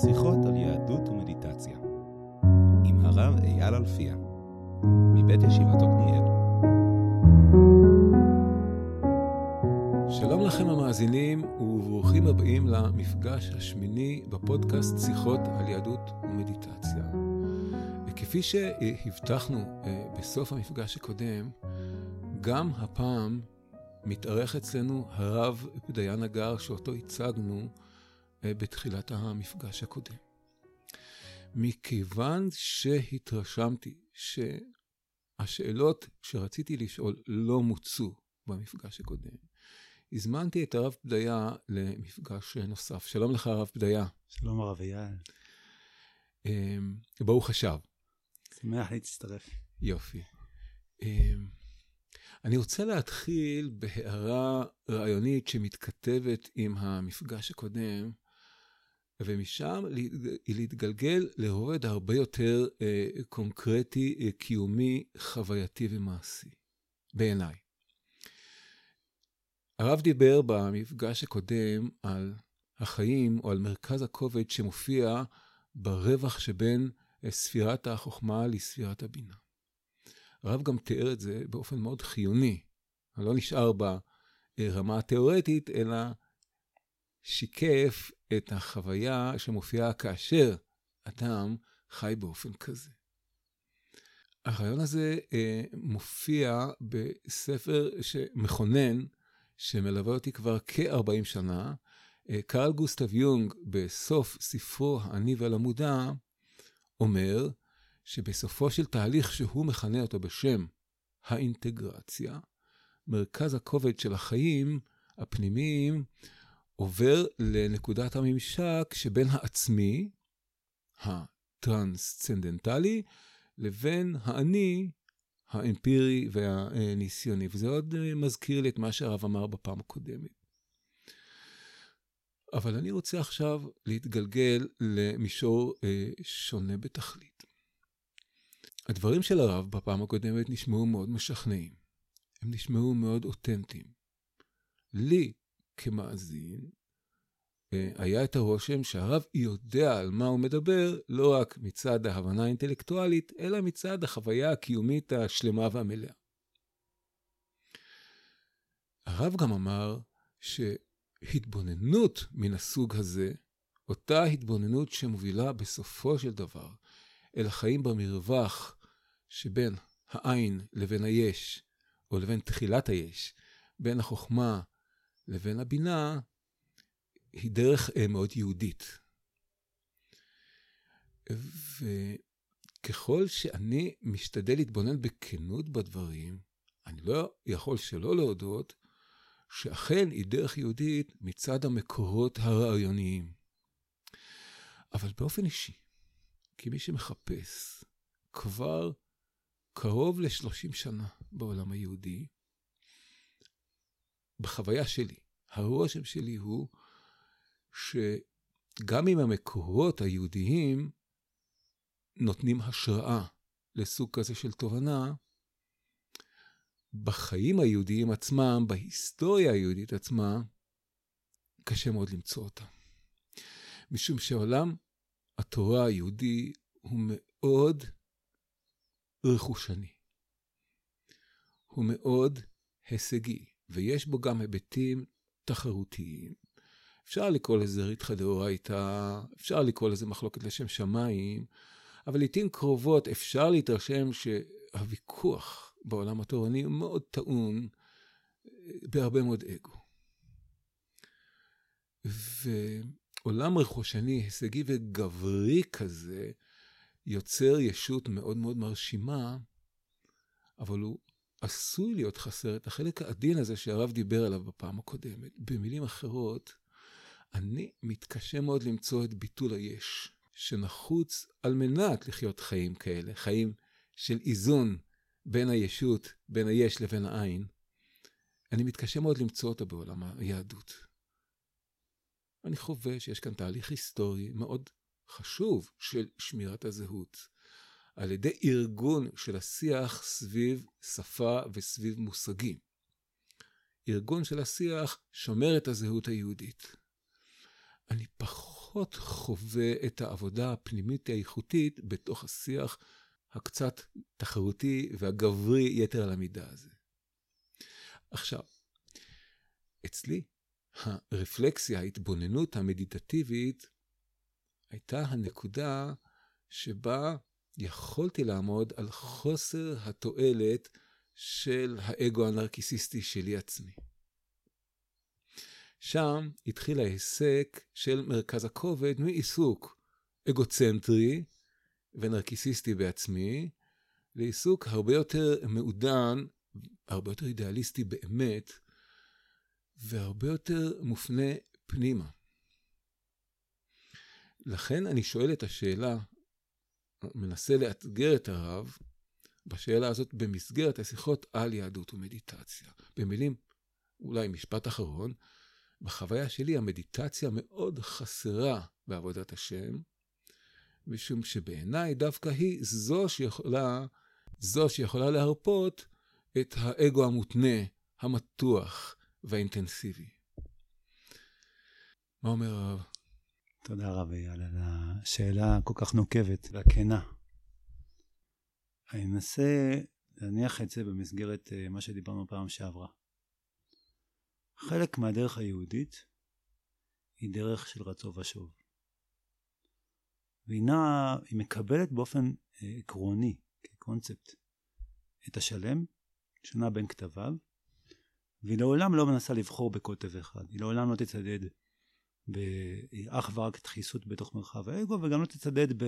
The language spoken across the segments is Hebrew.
שיחות על יהדות ומדיטציה עם הרב אייל אלפיה מבית ישיבת עתניאל. שלום לכם המאזינים וברוכים הבאים למפגש השמיני בפודקאסט שיחות על יהדות ומדיטציה. כפי שהבטחנו אה, בסוף המפגש הקודם, גם הפעם מתארח אצלנו הרב פדיין הגר שאותו הצגנו בתחילת המפגש הקודם. מכיוון שהתרשמתי שהשאלות שרציתי לשאול לא מוצו במפגש הקודם, הזמנתי את הרב פדיה למפגש נוסף. שלום לך, הרב פדיה. שלום, הרב אייל. אמ, ברוך השב. שמח להצטרף. יופי. אמ, אני רוצה להתחיל בהערה רעיונית שמתכתבת עם המפגש הקודם, ומשם להתגלגל לרובד הרבה יותר אה, קונקרטי, אה, קיומי, חווייתי ומעשי, בעיניי. הרב דיבר במפגש הקודם על החיים או על מרכז הכובד שמופיע ברווח שבין אה, ספירת החוכמה לספירת הבינה. הרב גם תיאר את זה באופן מאוד חיוני. לא נשאר ברמה התיאורטית, אלא שיקף את החוויה שמופיעה כאשר אדם חי באופן כזה. הרעיון הזה אה, מופיע בספר מכונן, שמלווה אותי כבר כ-40 שנה. אה, קרל גוסטב יונג, בסוף ספרו "אני ועל המודע", אומר שבסופו של תהליך שהוא מכנה אותו בשם האינטגרציה, מרכז הכובד של החיים הפנימיים עובר לנקודת הממשק שבין העצמי, הטרנסצנדנטלי, לבין האני, האמפירי והניסיוני. וזה עוד מזכיר לי את מה שהרב אמר בפעם הקודמת. אבל אני רוצה עכשיו להתגלגל למישור אה, שונה בתכלית. הדברים של הרב בפעם הקודמת נשמעו מאוד משכנעים. הם נשמעו מאוד אותנטיים. לי, כמאזין, אה, היה את הרושם שהרב יודע על מה הוא מדבר, לא רק מצד ההבנה האינטלקטואלית, אלא מצד החוויה הקיומית השלמה והמלאה. הרב גם אמר שהתבוננות מן הסוג הזה, אותה התבוננות שמובילה בסופו של דבר אל החיים במרווח שבין העין לבין היש, או לבין תחילת היש, בין החוכמה לבין הבינה, היא דרך אה, מאוד יהודית. וככל שאני משתדל להתבונן בכנות בדברים, אני לא יכול שלא להודות שאכן היא דרך יהודית מצד המקורות הרעיוניים. אבל באופן אישי, כמי שמחפש כבר קרוב ל-30 שנה בעולם היהודי, בחוויה שלי, הרושם שלי הוא שגם אם המקורות היהודיים נותנים השראה לסוג כזה של תובנה, בחיים היהודיים עצמם, בהיסטוריה היהודית עצמה, קשה מאוד למצוא אותה. משום שעולם התורה היהודי הוא מאוד רכושני. הוא מאוד הישגי, ויש בו גם היבטים תחרותיים. אפשר לקרוא לזה ריתחא דאורייתא, אפשר לקרוא לזה מחלוקת לשם שמיים, אבל לעיתים קרובות אפשר להתרשם שהוויכוח בעולם התורני הוא מאוד טעון אה, בהרבה מאוד אגו. ועולם רכושני, הישגי וגברי כזה, יוצר ישות מאוד מאוד מרשימה, אבל הוא עשוי להיות חסר את החלק העדין הזה שהרב דיבר עליו בפעם הקודמת. במילים אחרות, אני מתקשה מאוד למצוא את ביטול היש, שנחוץ על מנת לחיות חיים כאלה, חיים של איזון בין הישות, בין היש לבין העין. אני מתקשה מאוד למצוא אותה בעולם היהדות. אני חווה שיש כאן תהליך היסטורי מאוד חשוב של שמירת הזהות, על ידי ארגון של השיח סביב שפה וסביב מושגים. ארגון של השיח שומר את הזהות היהודית. אני פחות חווה את העבודה הפנימית האיכותית בתוך השיח הקצת תחרותי והגברי יתר על המידה הזה. עכשיו, אצלי הרפלקסיה, ההתבוננות המדיטטיבית, הייתה הנקודה שבה יכולתי לעמוד על חוסר התועלת של האגו הנרקיסיסטי שלי עצמי. שם התחיל ההיסק של מרכז הכובד מעיסוק אגוצנטרי ונרקיסיסטי בעצמי, לעיסוק הרבה יותר מעודן, הרבה יותר אידיאליסטי באמת, והרבה יותר מופנה פנימה. לכן אני שואל את השאלה, מנסה לאתגר את הרב בשאלה הזאת במסגרת השיחות על יהדות ומדיטציה. במילים, אולי משפט אחרון, בחוויה שלי המדיטציה מאוד חסרה בעבודת השם, משום שבעיניי דווקא היא זו שיכולה, זו שיכולה להרפות את האגו המותנה, המתוח והאינטנסיבי. מה אומר הרב? תודה רב אייל על השאלה הכל כך נוקבת והכנה. אני אנסה להניח את זה במסגרת אה, מה שדיברנו פעם שעברה. חלק מהדרך היהודית היא דרך של רצו ושוב. והיא נעה, היא מקבלת באופן אה, עקרוני, כקונספט, את השלם, שונה בין כתביו, והיא לעולם לא מנסה לבחור בקוטב אחד, היא לעולם לא תצדד באך ורק דחיסות בתוך מרחב האגו, וגם לא תצדד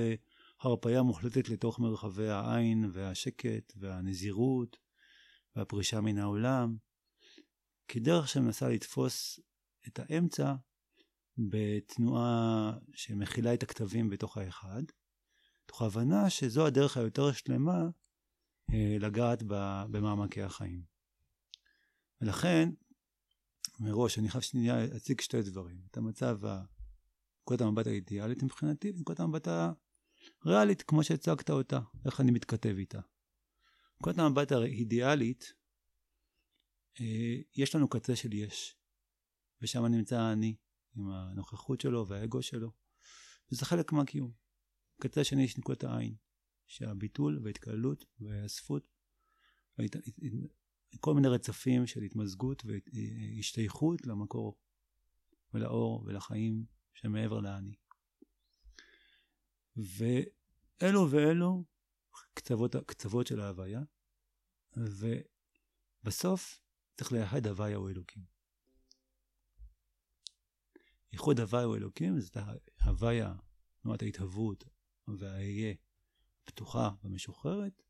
בהרפאיה מוחלטת לתוך מרחבי העין והשקט והנזירות והפרישה מן העולם, כדרך שמנסה לתפוס את האמצע בתנועה שמכילה את הכתבים בתוך האחד, תוך הבנה שזו הדרך היותר שלמה אה, לגעת במעמקי החיים. ולכן, מראש, אני חייב שנייה להציג שתי דברים. את המצב, נקודת המבט האידיאלית מבחינתי, ונקודת המבט הריאלית, כמו שהצגת אותה, איך אני מתכתב איתה. נקודת המבט האידיאלית, אה, יש לנו קצה של יש, ושם נמצא אני, עם הנוכחות שלו והאגו שלו, וזה חלק מהקיום. קצה שני יש נקודת העין, שהביטול וההתקללות והאספות, כל מיני רצפים של התמזגות והשתייכות למקור ולאור ולחיים שמעבר לאני. ואלו ואלו קצוות, קצוות של ההוויה, ובסוף צריך לאחד הוויה או אלוקים. ייחוד הוויה או אלוקים זאת ההוויה, תנועת ההתהוות והאהיה פתוחה ומשוחררת,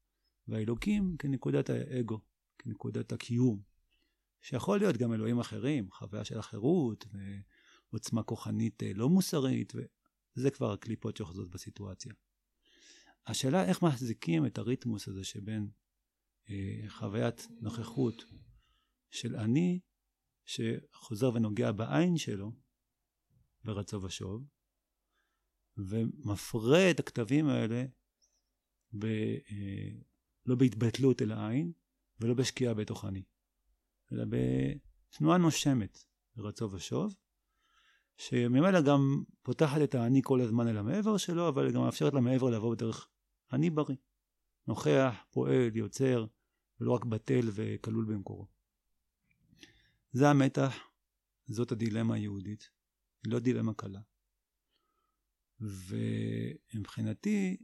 והאלוקים כנקודת האגו, כנקודת הקיום, שיכול להיות גם אלוהים אחרים, חוויה של החירות ועוצמה כוחנית אה, לא מוסרית, וזה כבר הקליפות שאוחזות בסיטואציה. השאלה איך מחזיקים את הריתמוס הזה שבין אה, חוויית נוכחות של אני שחוזר ונוגע בעין שלו ברצו ושוב, ומפרה את הכתבים האלה ב, אה, לא בהתבטלות אל העין, ולא בשקיעה בתוך אני, אלא בתנועה נושמת ברצו ושוב, שממילא גם פותחת את האני כל הזמן אל המעבר שלו, אבל גם מאפשרת למעבר לבוא בדרך אני בריא. נוכח, פועל, יוצר, ולא רק בטל וכלול במקורו. זה המתח, זאת הדילמה היהודית, היא לא דילמה קלה. ומבחינתי,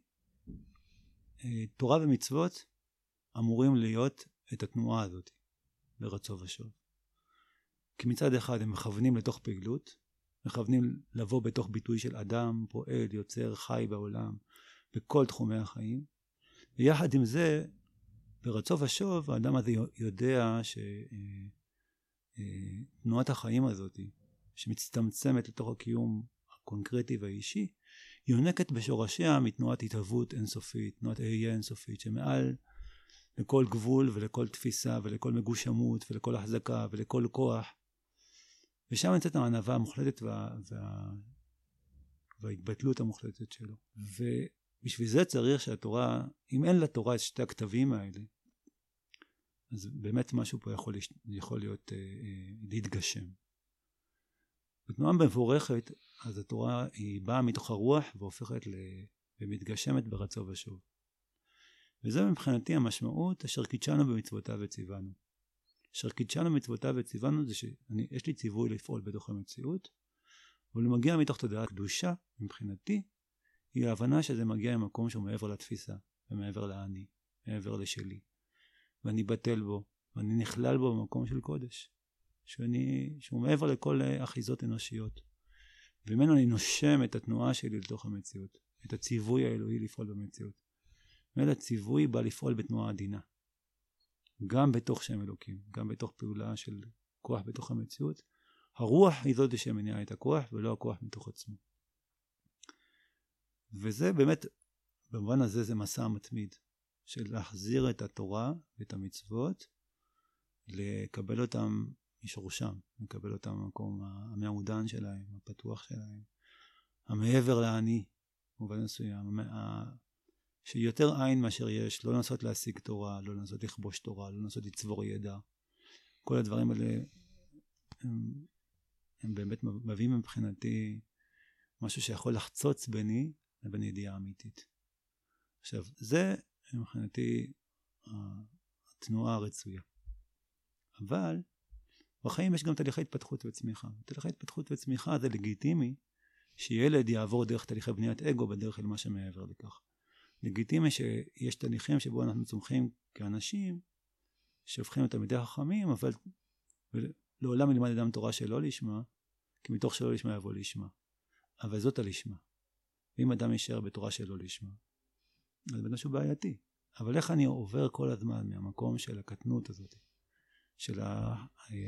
אה, תורה ומצוות אמורים להיות את התנועה הזאת ברצו ושוב. כי מצד אחד הם מכוונים לתוך פעילות, מכוונים לבוא בתוך ביטוי של אדם, פועל, יוצר, חי בעולם, בכל תחומי החיים, ויחד עם זה, ברצו ושוב, האדם הזה יודע שתנועת אה, אה, החיים הזאת, שמצטמצמת לתוך הקיום הקונקרטי והאישי, יונקת בשורשיה מתנועת התהוות אינסופית, תנועת אהיה אינסופית, שמעל לכל גבול ולכל תפיסה ולכל מגושמות ולכל החזקה ולכל כוח. ושם נמצאת הענווה המוחלטת וה, וה, וההתבטלות המוחלטת שלו. ובשביל זה צריך שהתורה, אם אין לתורה את שתי הכתבים האלה, אז באמת משהו פה יכול, יכול להיות, אה, אה, להתגשם. בתנועה מבורכת, אז התורה היא באה מתוך הרוח והופכת ל... ומתגשמת ברצו ושוב. וזה מבחינתי המשמעות אשר קידשנו במצוותיו וציוונו. אשר קידשנו במצוותיו וציוונו זה שיש לי ציווי לפעול בתוך המציאות, אבל הוא מגיע מתוך תודעה קדושה, מבחינתי, היא ההבנה שזה מגיע ממקום שהוא מעבר לתפיסה, ומעבר לאני, מעבר לשלי. ואני בטל בו, ואני נכלל בו במקום של קודש. שאני, שהוא מעבר לכל אחיזות אנושיות. וממנו אני נושם את התנועה שלי לתוך המציאות, את הציווי האלוהי לפעול במציאות. באמת הציווי בא לפעול בתנועה עדינה. גם בתוך שם אלוקים, גם בתוך פעולה של כוח בתוך המציאות. הרוח היא זאת שמניעה את הכוח, ולא הכוח מתוך עצמו. וזה באמת, במובן הזה זה מסע מתמיד, של להחזיר את התורה ואת המצוות, לקבל אותם משורשם, לקבל אותם במקום המעודן שלהם, הפתוח שלהם, המעבר לאני, במובן מסוים, שיותר עין מאשר יש, לא לנסות להשיג תורה, לא לנסות לכבוש תורה, לא לנסות לצבור ידע. כל הדברים האלה הם, הם באמת מביאים מבחינתי משהו שיכול לחצוץ ביני לבין ידיעה אמיתית. עכשיו, זה מבחינתי התנועה הרצויה. אבל בחיים יש גם תהליכי התפתחות וצמיחה. תהליכי התפתחות וצמיחה זה לגיטימי שילד יעבור דרך תהליכי בניית אגו בדרך אל מה שמעבר לכך. לגיטימי שיש תהליכים שבו אנחנו צומחים כאנשים שהופכים את תלמידי חכמים, אבל לעולם ילמד אדם תורה שלא לשמה, כי מתוך שלא לשמה יבוא לשמה. אבל זאת הלשמה. ואם אדם יישאר בתורה שלא לשמה, אז זה משהו בעייתי. אבל איך אני עובר כל הזמן מהמקום של הקטנות הזאת, של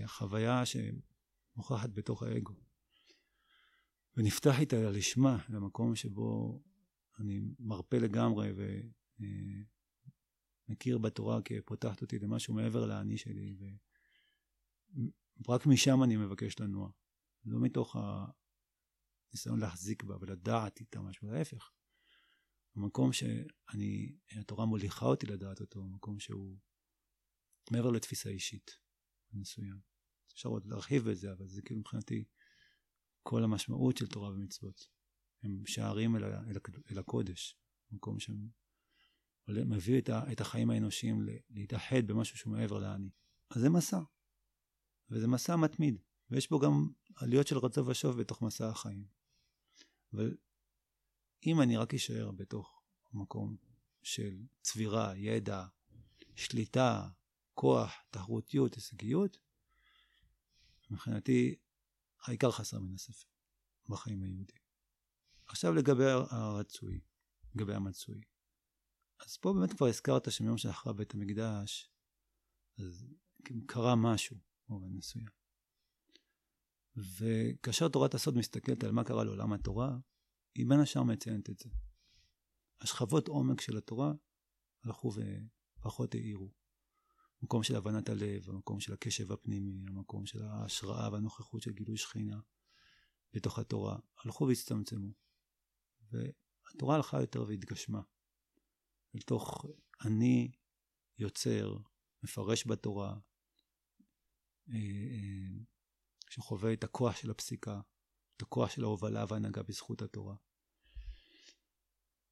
החוויה שמוכחת בתוך האגו, ונפתח איתה לשמה, למקום שבו אני מרפה לגמרי ומכיר בתורה כפותחת אותי למשהו מעבר לאני שלי, ורק משם אני מבקש לנוע, לא מתוך הניסיון להחזיק בה ולדעת איתה משהו, להפך. המקום שאני, התורה מוליכה אותי לדעת אותו, מקום שהוא מעבר לתפיסה אישית מסוים. אפשר עוד להרחיב בזה, אבל זה כאילו מבחינתי כל המשמעות של תורה ומצוות. הם שערים אל, אל, אל הקודש, מקום שמביא את, את החיים האנושיים להתאחד במשהו שהוא מעבר לאני. אז זה מסע, וזה מסע מתמיד, ויש בו גם עליות של רצו ושוב בתוך מסע החיים. אבל אם אני רק אשאר בתוך מקום של צבירה, ידע, שליטה, כוח, תחרותיות, הישגיות, מבחינתי העיקר חסר מן הספר בחיים היהודיים. עכשיו לגבי הרצוי, לגבי המצוי. אז פה באמת כבר הזכרת שמיום שאחרי בית המקדש, אז קרה משהו במובן מסוים. וכאשר תורת הסוד מסתכלת על מה קרה לעולם התורה, היא בין השאר מציינת את זה. השכבות עומק של התורה הלכו ופחות האירו. המקום של הבנת הלב, המקום של הקשב הפנימי, המקום של ההשראה והנוכחות של גילוי שכינה בתוך התורה, הלכו והצטמצמו. והתורה הלכה יותר והתגשמה. לתוך אני יוצר, מפרש בתורה, אה, אה, שחווה את הכוח של הפסיקה, את הכוח של ההובלה וההנהגה בזכות התורה.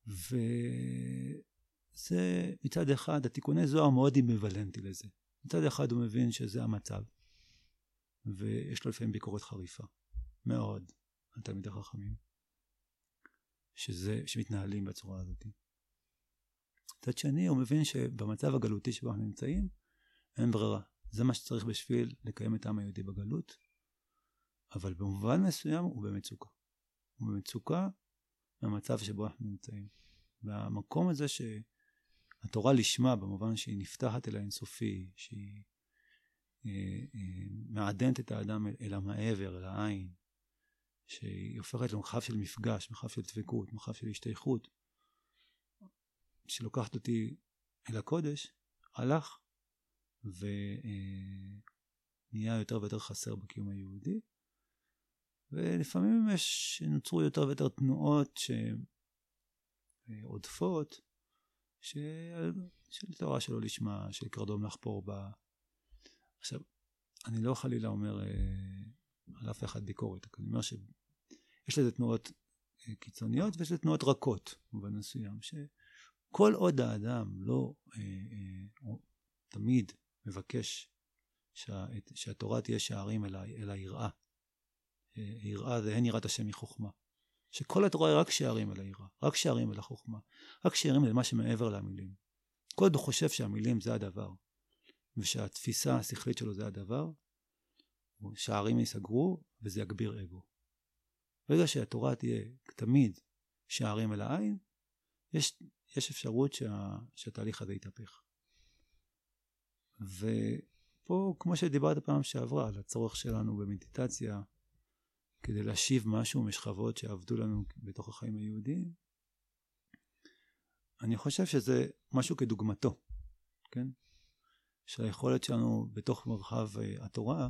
וזה מצד אחד, התיקוני זוהר מאוד אמביוולנטי לזה. מצד אחד הוא מבין שזה המצב, ויש לו לפעמים ביקורת חריפה, מאוד, על תלמידי חכמים, שזה, שמתנהלים בצורה הזאת. מצד שני, הוא מבין שבמצב הגלותי שבו אנחנו נמצאים, אין ברירה. זה מה שצריך בשביל לקיים את העם היהודי בגלות, אבל במובן מסוים הוא במצוקה. הוא במצוקה מהמצב שבו אנחנו נמצאים. והמקום הזה שהתורה לשמה, במובן שהיא נפתחת אל האינסופי, שהיא אה, אה, מעדנת את האדם אל, אל המעבר, אל העין, שהיא הופכת למרחב של מפגש, מרחב של דבקות, מרחב של השתייכות, שלוקחת אותי אל הקודש, הלך ונהיה אה, יותר ויותר חסר בקיום היהודי. ולפעמים יש, נוצרו יותר ויותר תנועות שעודפות, ש... של תורה שלא לשמה, של קרדום לחפור בה. עכשיו, אני לא חלילה אומר אה, על אף אחד ביקורת, אני אומר שיש לזה תנועות אה, קיצוניות ויש לזה תנועות רכות במובן מסוים, שכל עוד האדם לא אה, אה, תמיד מבקש שה, שהתורה תהיה שערים אל, היראה, אה, יראה זה הן יראת השם מחוכמה. שכל התורה היא רק שערים אל היראה, רק שערים אל החוכמה, רק שערים אל מה שמעבר למילים. כל עוד הוא חושב שהמילים זה הדבר, ושהתפיסה השכלית שלו זה הדבר, שערים ייסגרו וזה יגביר אגו. ברגע שהתורה תהיה תמיד שערים אל העין, יש, יש אפשרות שה, שהתהליך הזה יתהפך. ופה, כמו שדיברת פעם שעברה, על הצורך שלנו במדיטציה, כדי להשיב משהו משכבות שעבדו לנו בתוך החיים היהודיים, אני חושב שזה משהו כדוגמתו, כן? שהיכולת שלנו בתוך מרחב אה, התורה,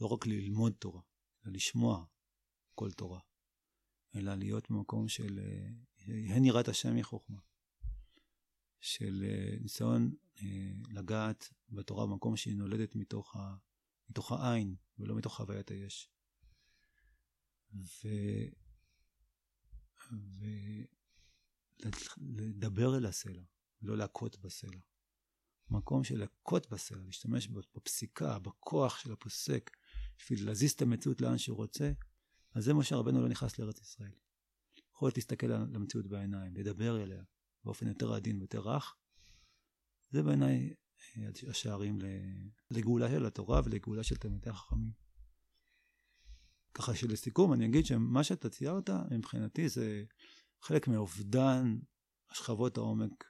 לא רק ללמוד תורה, אלא לשמוע כל תורה, אלא להיות במקום של אה, הן יראת השם מחוכמה, של אה, ניסיון לגעת בתורה במקום שהיא נולדת מתוך, ה, מתוך העין ולא מתוך חוויית היש. ו... אל הסלע, לא להכות בסלע. מקום של להכות בסלע, להשתמש בפסיקה, בכוח של הפוסק, בשביל להזיז את המציאות לאן שהוא רוצה, אז זה מה שהרבנו לא נכנס לארץ ישראל. יכול להסתכל על המציאות בעיניים, לדבר אליה באופן יותר עדין ויותר רך, זה בעיניי אה, השערים לגאולה של התורה ולגאולה של תלמידי החכמים. ככה שלסיכום אני אגיד שמה שאתה ציירת מבחינתי זה חלק מאובדן השכבות העומק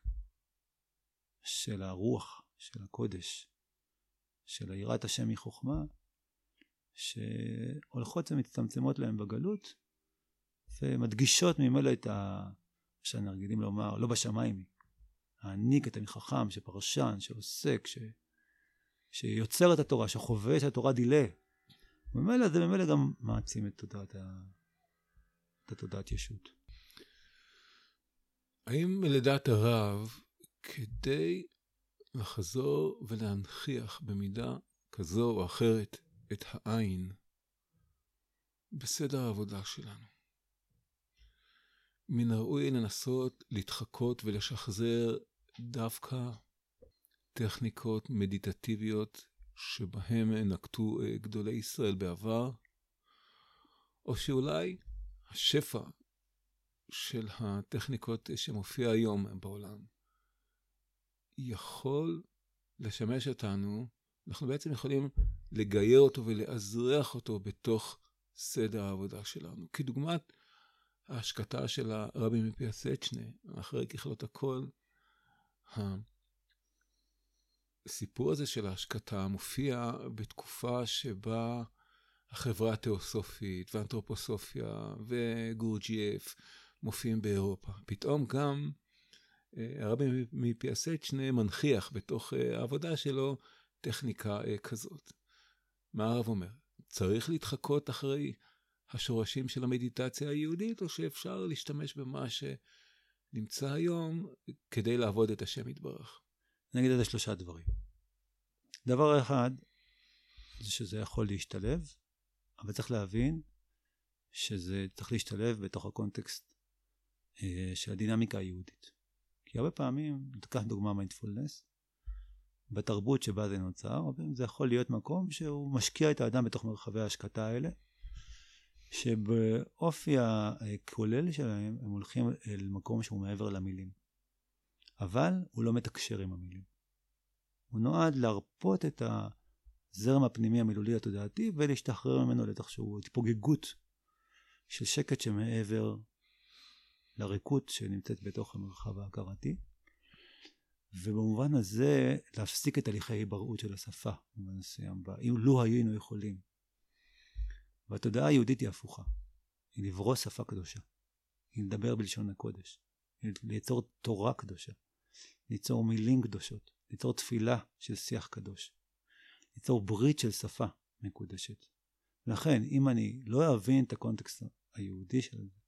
של הרוח, של הקודש, של יראת השם מחוכמה, שהולכות ומצטמצמות להם בגלות, ומדגישות ממילא את ה... שאני רגילים לומר, לא בשמיים. העניק את חכם, שפרשן, שעוסק, ש... שיוצר את התורה, שחווה את התורה דילה, ממילא זה ממילא גם מעצים את תודעת, ה... את התודעת ישות. האם לדעת הרב, כדי לחזור ולהנכיח במידה כזו או אחרת את העין בסדר העבודה שלנו, מן הראוי לנסות להתחקות ולשחזר דווקא טכניקות מדיטטיביות שבהם נקטו אה, גדולי ישראל בעבר, או שאולי השפע של הטכניקות שמופיע היום בעולם יכול לשמש אותנו, אנחנו בעצם יכולים לגייר אותו ולאזרח אותו בתוך סדר העבודה שלנו. כדוגמת ההשקטה של הרבי מפיאסצ'נה, אחרי ככלות הכל, הסיפור הזה של ההשקטה מופיע בתקופה שבה החברה התיאוסופית והאנתרופוסופיה וגורג'ייף מופיעים באירופה. פתאום גם אה, הרבי מפיאסצ'נה מנכיח בתוך אה, העבודה שלו טכניקה אה, כזאת. מה הרב אומר? צריך להתחקות אחרי השורשים של המדיטציה היהודית, או שאפשר להשתמש במה שנמצא היום כדי לעבוד את השם יתברך? אני אגיד על זה שלושה דברים. דבר אחד, זה שזה יכול להשתלב, אבל צריך להבין שזה צריך להשתלב בתוך הקונטקסט אה, של הדינמיקה היהודית. כי הרבה פעמים, ניקח דוגמה מיינדפולנס, בתרבות שבה זה נוצר, זה יכול להיות מקום שהוא משקיע את האדם בתוך מרחבי ההשקטה האלה, שבאופי הכולל שלהם הם הולכים אל מקום שהוא מעבר למילים. אבל הוא לא מתקשר עם המילים. הוא נועד להרפות את הזרם הפנימי המילולי התודעתי ולהשתחרר ממנו לתחשבו התפוגגות של שקט שמעבר לריקות שנמצאת בתוך המרחב ההכרתי. ובמובן הזה להפסיק את הליכי ההיבראות של השפה במובן מסוים, אם לו היינו יכולים. והתודעה היהודית היא הפוכה, היא לברוא שפה קדושה, היא לדבר בלשון הקודש, היא ליצור תורה קדושה, ליצור מילים קדושות, ליצור תפילה של שיח קדוש, ליצור ברית של שפה מקודשת. לכן, אם אני לא אבין את הקונטקסט היהודי של זה,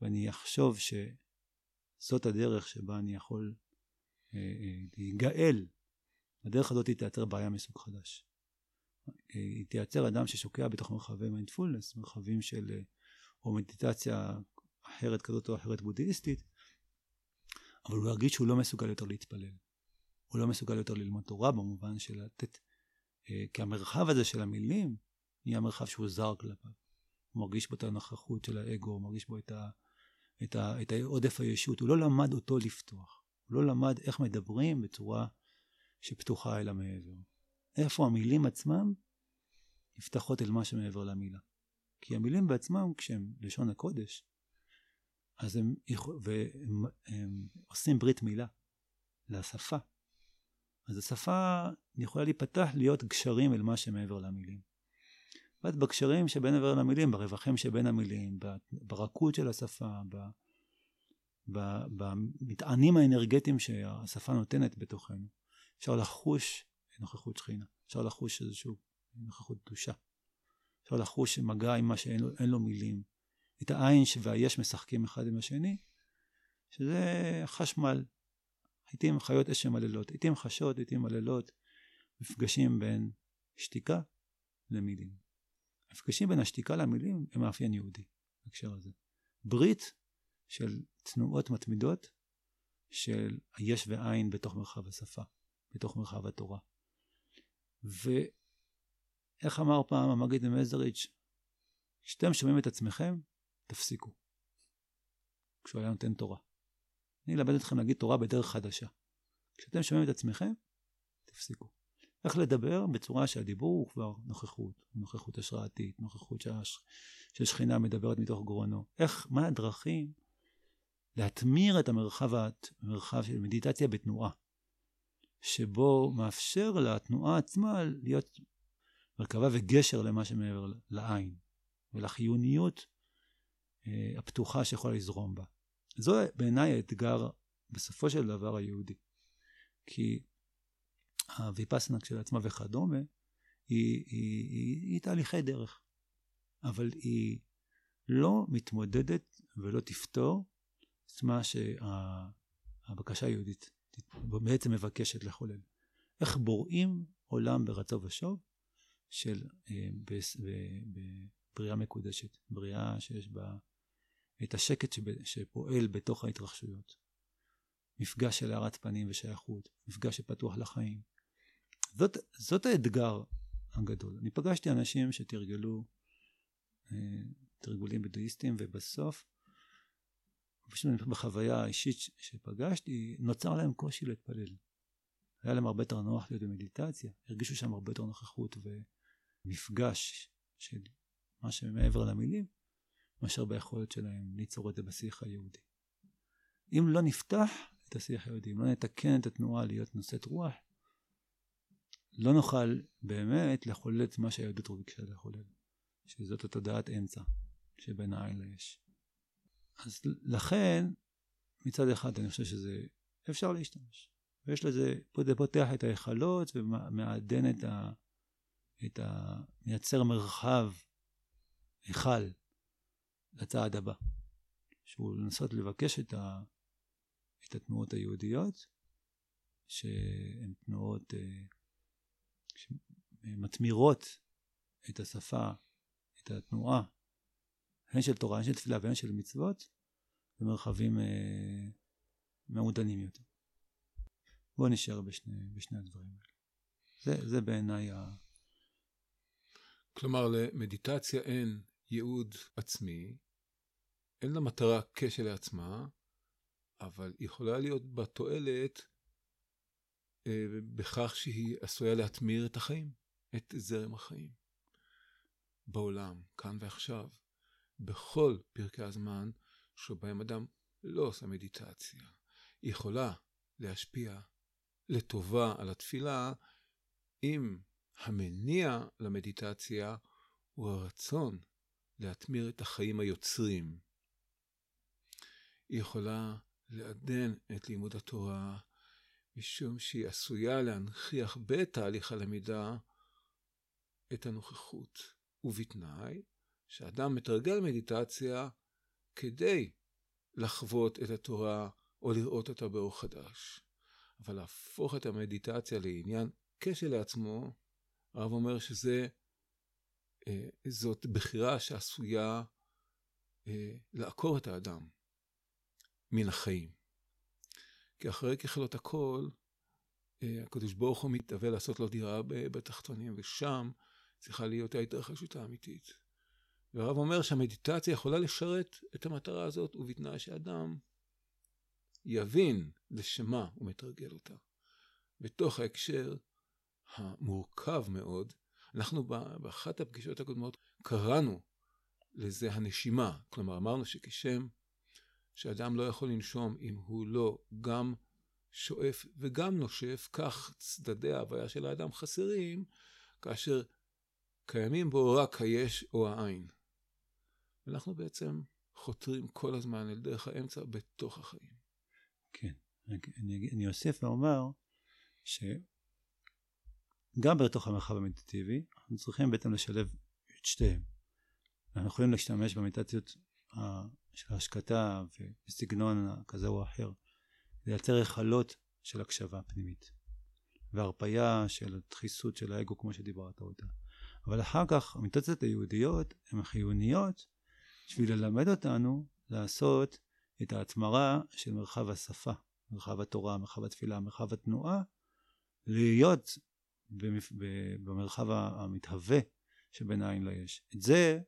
ואני אחשוב שזאת הדרך שבה אני יכול להיגאל, הדרך הזאת תייצר בעיה מסוג חדש. היא תייצר אדם ששוקע בתוך מרחבי מיינדפולנס, מרחבים של, אה, או מדיטציה אחרת כזאת או אחרת בודהיסטית, אבל הוא ירגיש שהוא לא מסוגל יותר להתפלל. הוא לא מסוגל יותר ללמוד תורה במובן של לתת, אה, כי המרחב הזה של המילים נהיה מרחב שהוא זר כלפיו. הוא מרגיש בו את הנוכחות של האגו, הוא מרגיש בו את, ה, את, ה, את עודף הישות, הוא לא למד אותו לפתוח. הוא לא למד איך מדברים בצורה שפתוחה אל המעבר. איפה המילים עצמם נפתחות אל מה שמעבר למילה. כי המילים בעצמם, כשהם לשון הקודש, אז הם, והם הם עושים ברית מילה לשפה. אז השפה יכולה להיפתח להיות גשרים אל מה שמעבר למילים. ואז בקשרים שבין עבר למילים, ברווחים שבין המילים, ברכות של השפה, במטענים האנרגטיים שהשפה נותנת בתוכנו, אפשר לחוש נוכחות שכינה, אפשר לחוש איזושהי נוכחות קדושה. אפשר לחוש מגע עם מה שאין לו, לו מילים. את העין והיש משחקים אחד עם השני, שזה חשמל. לעיתים חיות אש שמללות, לעיתים חשות, לעיתים מללות, מפגשים בין שתיקה למילים. מפגשים בין השתיקה למילים הם מאפיין יהודי, בהקשר הזה. ברית של תנועות מתמידות של היש ועין בתוך מרחב השפה, בתוך מרחב התורה. ואיך אמר פעם המגיד ממזריץ', כשאתם שומעים את עצמכם, תפסיקו. כשהוא היה נותן תורה. אני אלמד אתכם להגיד תורה בדרך חדשה. כשאתם שומעים את עצמכם, תפסיקו. איך לדבר בצורה שהדיבור הוא כבר נוכחות, נוכחות השראתית, נוכחות שהשכינה מדברת מתוך גרונו. איך, מה הדרכים להטמיר את המרחב, המרחב של מדיטציה בתנועה, שבו מאפשר לתנועה עצמה להיות מרכבה וגשר למה שמעבר לעין, ולחיוניות אה, הפתוחה שיכולה לזרום בה. זו בעיניי האתגר בסופו של דבר היהודי. כי הוויפסנה כשלעצמה וכדומה, היא, היא, היא, היא תהליכי דרך, אבל היא לא מתמודדת ולא תפתור את מה שהבקשה היהודית בעצם מבקשת לחולל. איך בוראים עולם ברצו ושוב של אה, בבריאה מקודשת, בריאה שיש בה את השקט שפועל בתוך ההתרחשויות. מפגש של הארת פנים ושייכות, מפגש שפתוח לחיים. זאת, זאת האתגר הגדול. אני פגשתי אנשים שתרגלו אה, תרגולים בודהיסטיים ובסוף בחוויה האישית שפגשתי, נוצר להם קושי להתפלל. היה להם הרבה יותר נוח להיות במדיטציה, הרגישו שם הרבה יותר נוכחות ומפגש של מה שמעבר למילים, מאשר ביכולת שלהם ליצור את זה בשיח היהודי. אם לא נפתח את השיח היהודי, אם לא נתקן את התנועה להיות נושאת רוח, לא נוכל באמת לחולל את מה שהיהדות ביקשה לחולל, שזאת התודעת אמצע שבין העין ליש. אז לכן, מצד אחד אני חושב שזה אפשר להשתמש. ויש לזה, זה פותח את ההיכלות ומעדן את ה... את ה... מייצר מרחב, היכל, לצעד הבא. שהוא לנסות לבקש את, ה... את התנועות היהודיות, שהן תנועות אה, שמתמירות את השפה, את התנועה, הן של תורה, הן של תפילה והן של מצוות, במרחבים אה, מעודנים יותר. בואו נשאר בשני, בשני הדברים האלה. זה, זה בעיניי ה... כלומר, למדיטציה אין ייעוד עצמי, אין לה מטרה כשלעצמה, אבל יכולה להיות בה תועלת אה, בכך שהיא עשויה להתמיר את החיים, את זרם החיים. בעולם, כאן ועכשיו. בכל פרקי הזמן שבהם אדם לא עושה מדיטציה. היא יכולה להשפיע לטובה על התפילה אם המניע למדיטציה הוא הרצון להתמיר את החיים היוצרים. היא יכולה לעדן את לימוד התורה משום שהיא עשויה להנכיח בתהליך הלמידה את הנוכחות, ובתנאי שאדם מתרגל מדיטציה כדי לחוות את התורה או לראות אותה באור חדש. אבל להפוך את המדיטציה לעניין כשלעצמו, הרב אומר שזה, אה, זאת בחירה שעשויה אה, לעקור את האדם מן החיים. כי אחרי ככלות הכל, אה, הקדוש ברוך הוא מתאווה לעשות לו דירה בתחתונים, ושם צריכה להיות ההתרחשות האמיתית. והרב אומר שהמדיטציה יכולה לשרת את המטרה הזאת, ובתנאי שאדם יבין לשמה הוא מתרגל אותה. בתוך ההקשר המורכב מאוד, אנחנו באחת הפגישות הקודמות קראנו לזה הנשימה. כלומר, אמרנו שכשם שאדם לא יכול לנשום אם הוא לא גם שואף וגם נושף, כך צדדי ההוויה של האדם חסרים, כאשר קיימים בו רק היש או העין. ואנחנו בעצם חותרים כל הזמן אל דרך האמצע בתוך החיים. כן, אני, אני אוסיף ואומר שגם בתוך המרחב המדיטטיבי אנחנו צריכים בעצם לשלב את שתיהם. אנחנו יכולים להשתמש במדיטציות של השקטה וסגנון כזה או אחר, לייצר היכלות של הקשבה פנימית והרפייה של הדחיסות של האגו כמו שדיברת אותה. אבל אחר כך המדיטציות היהודיות הן חיוניות בשביל ללמד אותנו לעשות את ההתמרה של מרחב השפה, מרחב התורה, מרחב התפילה, מרחב התנועה, להיות במרחב המתהווה שבין העין ליש. את זה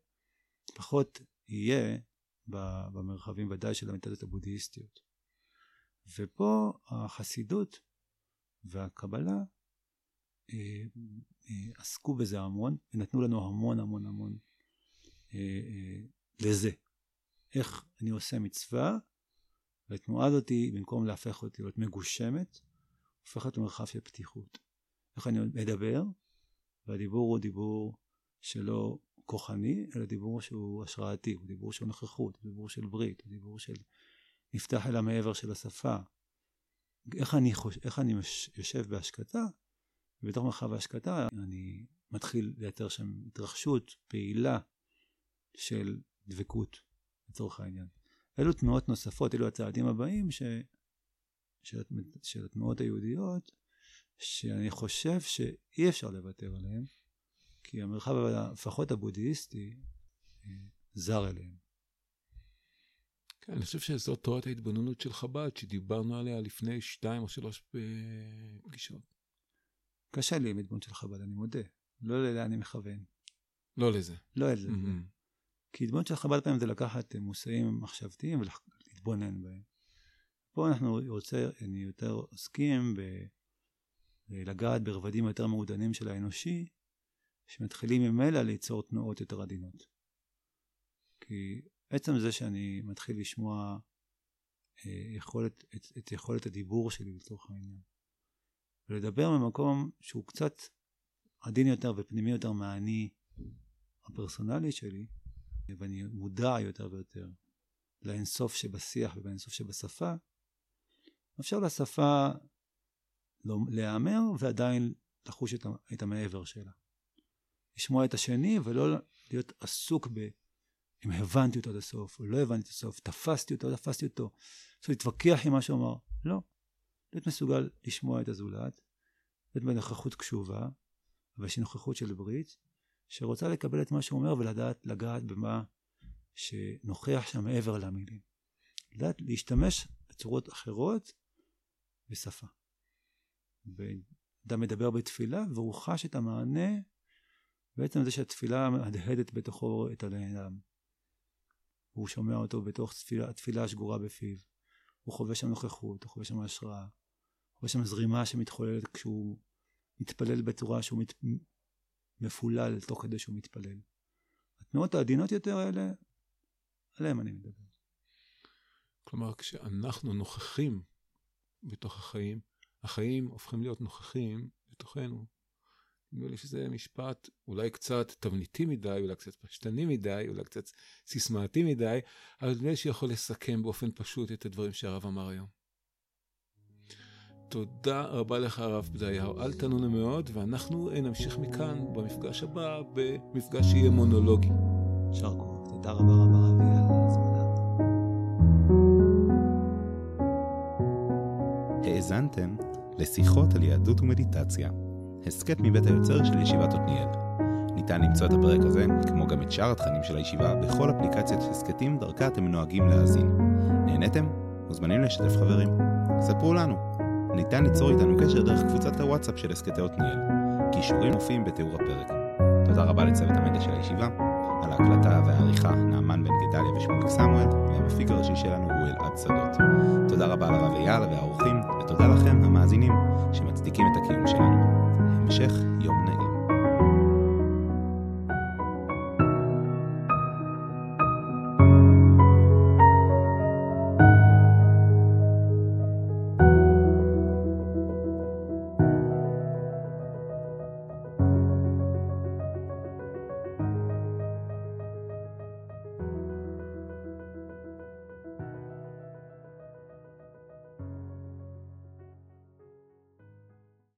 פחות יהיה במרחבים ודאי של המדיטציות הבודהיסטיות. ופה החסידות והקבלה אה, אה, עסקו בזה המון, ונתנו לנו המון המון המון אה, לזה. איך אני עושה מצווה, והתנועה הזאת, במקום להפך אותי להיות מגושמת, הופכת למרחב של פתיחות. איך אני מדבר, והדיבור הוא דיבור שלא כוחני, אלא דיבור שהוא השראתי, הוא דיבור של נוכחות, הוא דיבור של ברית, הוא דיבור של נפתח אל המעבר של השפה. איך אני, חוש... איך אני יושב בהשקטה, ובתוך מרחב ההשקטה אני מתחיל לייצר שם התרחשות פעילה של דבקות, לצורך העניין. אלו תנועות נוספות, אלו הצעדים הבאים ש... של, של התנועות היהודיות, שאני חושב שאי אפשר לוותר עליהן, כי המרחב, לפחות הבודהיסטי, אה, זר אליהם. כן, אני חושב שזאת תורת ההתבוננות של חב"ד, שדיברנו עליה לפני שתיים או שלוש פגישות. קשה לי עם התבוננות של חב"ד, אני מודה. לא לזה אני מכוון. לא לזה. לא לזה. Mm-hmm. כי התבוננות של חב"ד פעמים זה לקחת מושאים מחשבתיים ולהתבונן בהם. פה אנחנו רוצה, אני יותר עוסקים בלגעת ברבדים יותר מעודנים של האנושי, שמתחילים ממילא ליצור תנועות יותר עדינות. כי עצם זה שאני מתחיל לשמוע אה, יכולת, את, את יכולת הדיבור שלי לצורך העניין, ולדבר ממקום שהוא קצת עדין יותר ופנימי יותר מהאני הפרסונלי שלי, ואני מודע יותר ויותר לאינסוף שבשיח ובאינסוף שבשפה, מאפשר לשפה לא, להיאמר ועדיין לחוש את, את המעבר שלה. לשמוע את השני ולא להיות עסוק ב... אם הבנתי אותו עד הסוף או לא הבנתי את הסוף, תפסתי אותו, לא תפסתי אותו, עכשיו להתווכח עם מה שהוא אמר. לא. להיות מסוגל לשמוע את הזולת, להיות בנוכחות קשובה, אבל יש נוכחות של ברית, שרוצה לקבל את מה שהוא אומר ולדעת לגעת במה שנוכח שם מעבר למילים. לדעת להשתמש בצורות אחרות בשפה. אדם מדבר בתפילה והוא חש את המענה בעצם זה שהתפילה מהדהדת בתוכו את האדם. הוא שומע אותו בתוך תפילה, התפילה השגורה בפיו. הוא חווה שם נוכחות, הוא חווה שם השראה. הוא חווה שם זרימה שמתחוללת כשהוא מתפלל בצורה שהוא מת... מפולל תוך כדי שהוא מתפלל. התנועות העדינות יותר האלה, עליהן אני מדבר. כלומר, כשאנחנו נוכחים בתוך החיים, החיים הופכים להיות נוכחים בתוכנו. נדמה לי שזה משפט אולי קצת תבניתי מדי, אולי קצת פשטני מדי, אולי קצת סיסמאתי מדי, אבל נדמה לי שיכול לסכם באופן פשוט את הדברים שהרב אמר היום. תודה רבה לך הרב בדיהו, אל תנונו מאוד, ואנחנו נמשיך מכאן במפגש הבא, במפגש שיהיה מונולוגי. יישר כוח, תודה רבה רבה רבי על ההזמנה. האזנתם לשיחות על יהדות ומדיטציה. הסכת מבית היוצר של ישיבת עתניאל. ניתן למצוא את הפרק הזה, כמו גם את שאר התכנים של הישיבה, בכל אפליקציית הסכתים דרכה אתם נוהגים להאזין. נהניתם? מוזמנים לשתף חברים. ספרו לנו. ניתן ליצור איתנו קשר דרך קבוצת הוואטסאפ של הסכתי עתניאל. קישורים מופיעים בתיאור הפרק. תודה רבה לצוות המדיה של הישיבה, על ההקלטה והעריכה נעמן בן גדליה ושמוליק סמואל, והמפיק הראשי שלנו הוא אלעד שדות. תודה רבה לרב אייל והאורחים, ותודה לכם, המאזינים, שמצדיקים את הקיום שלנו. המשך יום נעים.